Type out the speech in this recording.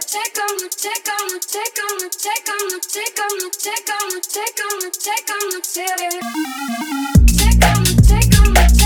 take on the take on the take on the take on the take on the take on the take on the take on the take on the